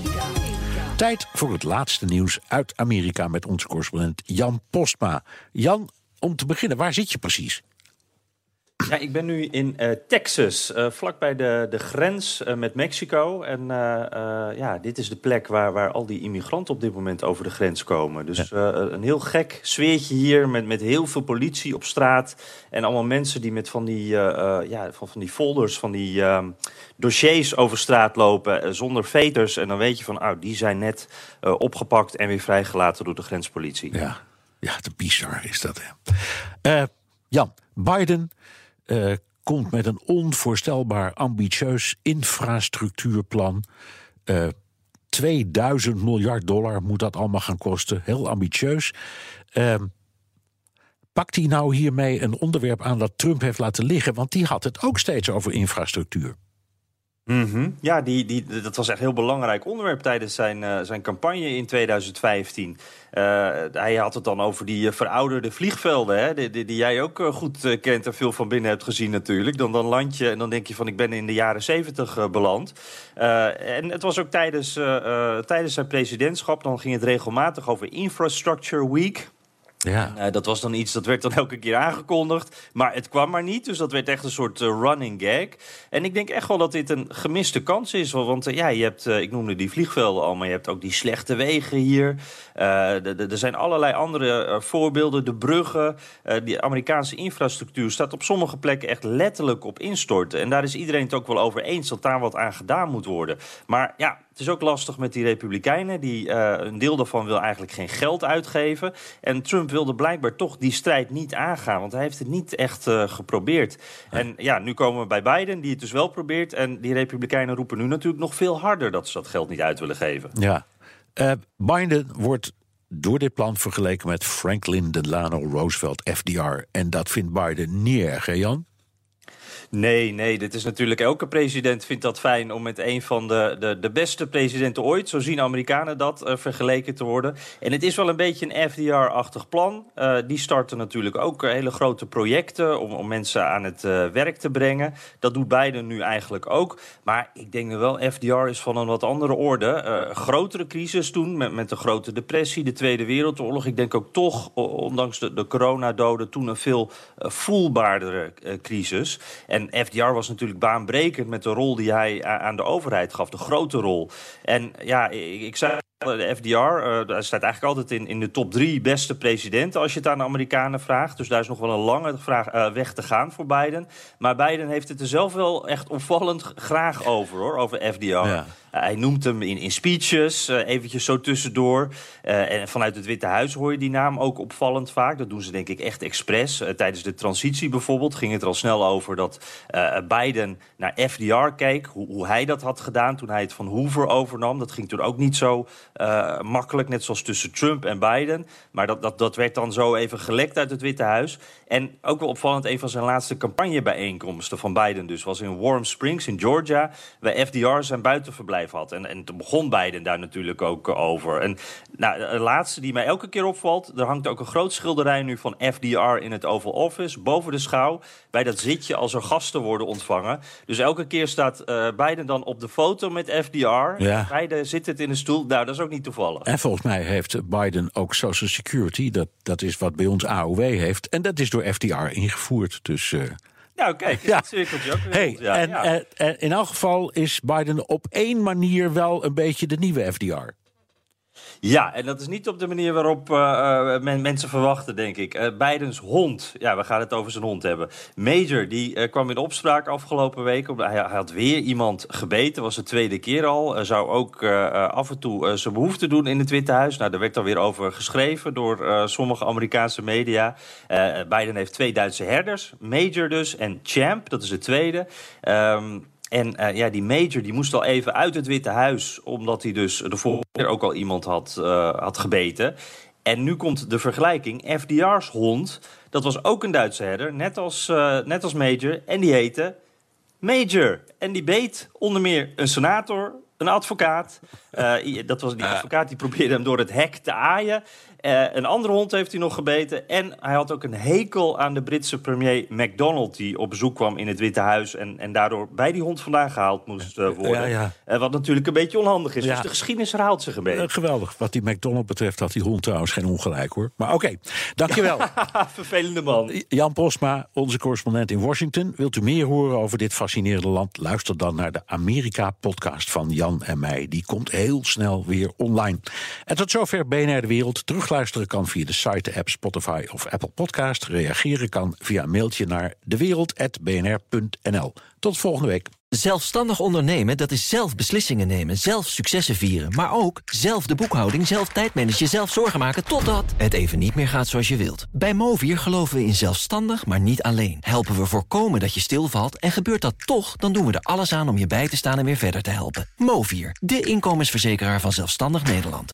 Tijd voor het laatste nieuws uit Amerika met onze correspondent Jan Postma. Jan, om te beginnen, waar zit je precies? Ja, ik ben nu in eh, Texas, eh vlakbij de, de grens eh, met Mexico. En ja, dit is de plek waar, waar al die immigranten op dit moment over de grens komen. Dus een heel gek sfeertje hier met, met heel veel politie op straat. En allemaal mensen die met van die, ja, van, van die folders, van die ehm, dossiers over straat lopen zonder veters. En dan weet je van, oh, die zijn net opgepakt en weer vrijgelaten door de grenspolitie. Ja, ja te bizar is dat. Hè. Eh, Jan, Biden eh, komt met een onvoorstelbaar ambitieus infrastructuurplan. Uh, 2000 miljard dollar moet dat allemaal gaan kosten. Heel ambitieus. Uh, pakt hij nou hiermee een onderwerp aan dat Trump heeft laten liggen? Want die had het ook steeds over infrastructuur. Mhm. Ja, die, die, dat was echt een heel belangrijk onderwerp tijdens zijn, uh, zijn campagne in 2015. Uh, hij had het dan over die uh, verouderde vliegvelden, hè, die, die, die jij ook goed kent en veel van binnen hebt gezien natuurlijk. Dan, dan land je en dan denk je van ik ben in de jaren 70 beland. en het was ook tijdens, tijdens zijn presidentschap, dan ging het regelmatig over Infrastructure Week. Ja. En, uh, dat was dan iets, dat werd dan elke keer aangekondigd. Maar het kwam maar niet, dus dat werd echt een soort uh, running gag. En ik denk echt wel dat dit een gemiste kans is. Want uh, ja, je hebt, ik noemde die vliegvelden al, maar je hebt ook die slechte wegen hier. er zijn allerlei andere voorbeelden. De bruggen, die Amerikaanse infrastructuur staat op sommige plekken echt letterlijk op instorten. En daar is iedereen het ook wel over eens dat daar wat aan gedaan moet worden. Maar ja, het is ook lastig met die Republikeinen. Die, uh, een deel daarvan wil eigenlijk geen geld uitgeven. En Trump wilde blijkbaar toch die strijd niet aangaan. Want hij heeft het niet echt uh, geprobeerd. En ja, nu komen we bij Biden, die het dus wel probeert. En die Republikeinen roepen nu natuurlijk nog veel harder dat ze dat geld niet uit willen geven. Ja. Uh, Biden wordt door dit plan vergeleken met Franklin Delano Roosevelt, FDR. En dat vindt Biden niet erg, hè Jan? Nee, nee, dit is natuurlijk elke president vindt dat fijn om met een van de, de, de beste presidenten ooit, zo zien Amerikanen dat, uh, vergeleken te worden. En het is wel een beetje een FDR-achtig plan. Uh, die starten natuurlijk ook hele grote projecten om, om mensen aan het uh, werk te brengen. Dat doet Biden nu eigenlijk ook. Maar ik denk wel, FDR is van een wat andere orde. grotere crisis toen, met, met de grote depressie, de Tweede Wereldoorlog. Ik denk ook toch, ondanks de, de coronadoden, toen een veel voelbaardere crisis. En en FDR was natuurlijk baanbrekend met de rol die hij aan de overheid gaf. De grote rol. En ja, ik, zei de FDR uh, eh, staat eigenlijk altijd in, in de top drie beste presidenten als je het aan de Amerikanen vraagt. Dus daar is nog wel een lange vraag, uh, weg te gaan voor Biden. Maar Biden heeft het er zelf wel echt opvallend graag over, hoor, over FDR. Ja. Hij noemt hem in, in speeches, eventjes zo tussendoor. en vanuit het Witte Huis hoor je die naam ook opvallend vaak. Dat doen ze denk ik echt expres. tijdens de transitie bijvoorbeeld ging het er al snel over dat Biden naar FDR keek. Hoe, hoe hij dat had gedaan toen hij het van Hoover overnam. Dat ging toen ook niet zo makkelijk, net zoals tussen Trump en Biden. Maar dat, dat, dat werd dan zo even gelekt uit het Witte Huis. En ook wel opvallend, een van zijn laatste campagnebijeenkomsten van Biden dus... was in Warm Springs in Georgia, waar FDR zijn buitenverblijf had. En, en toen begon Biden daar natuurlijk ook over. En nou, de laatste die mij elke keer opvalt... er hangt ook een groot schilderij nu van FDR in het Oval Office... boven de schouw, bij dat zitje als er gasten worden ontvangen. Dus elke keer staat uh, Biden dan op de foto met FDR. Ja. Beiden zitten in een stoel. Nou, dat is ook niet toevallig. En volgens mij heeft Biden ook Social Security. Dat, dat is wat bij ons AOW heeft. En dat is door FDR ingevoerd. Dus. Uh, nou, kijk, ja. het cirkeltje ook hey, ja, en, ja. En, en in elk geval is Biden op één manier wel een beetje de nieuwe FDR. Ja, en dat is niet op de manier waarop uh, men, mensen verwachten, denk ik. Uh, Bidens hond, ja, we gaan het over zijn hond hebben. Major, die kwam in opspraak afgelopen week. Hij, hij, had weer iemand gebeten, was de tweede keer al. zou ook af en toe zijn behoefte doen in het Witte Huis. Nou, daar werd dan weer over geschreven door sommige Amerikaanse media. Biden heeft twee Duitse herders, Major dus en Champ, dat is de tweede. Um, en uh, ja, die major die moest al even uit het Witte Huis... omdat hij dus de vorige keer ook al iemand had, uh, had gebeten. En nu komt de vergelijking. FDR's hond, dat was ook een Duitse herder, net als, uh, net als Major. En die heette Major. En die beet onder meer een senator, een advocaat. dat was die advocaat die probeerde hem door het hek te aaien. Uh, een andere hond heeft hij nog gebeten. En hij had ook een hekel aan de Britse premier MacDonald... die op bezoek kwam in het Witte Huis... en, en daardoor bij die hond vandaan gehaald moest uh, worden. Ja, ja. Uh, wat natuurlijk een beetje onhandig is. Dus de geschiedenis herhaalt zich een beetje. geweldig. Wat die MacDonald betreft had die hond trouwens geen ongelijk, hoor. Maar oké, okay. dankjewel. Vervelende man. Jan Posma, onze correspondent in Washington. Wilt u meer horen over dit fascinerende land? Luister dan naar de Amerika-podcast van Jan en mij. Die komt heel snel weer online. En tot zover BNR De Wereld. Terug Luisteren kan via de site, de app Spotify of Apple Podcast. Reageren kan via een mailtje naar dewereld.bnr.nl. Tot volgende week. Zelfstandig ondernemen, dat is zelf beslissingen nemen, zelf successen vieren... maar ook zelf de boekhouding, zelf tijdmanagen, zelf zorgen maken... totdat het even niet meer gaat zoals je wilt. Bij Movier geloven we in zelfstandig, maar niet alleen. Helpen we voorkomen dat je stilvalt en gebeurt dat toch... dan doen we er alles aan om je bij te staan en weer verder te helpen. Movier, de inkomensverzekeraar van Zelfstandig Nederland.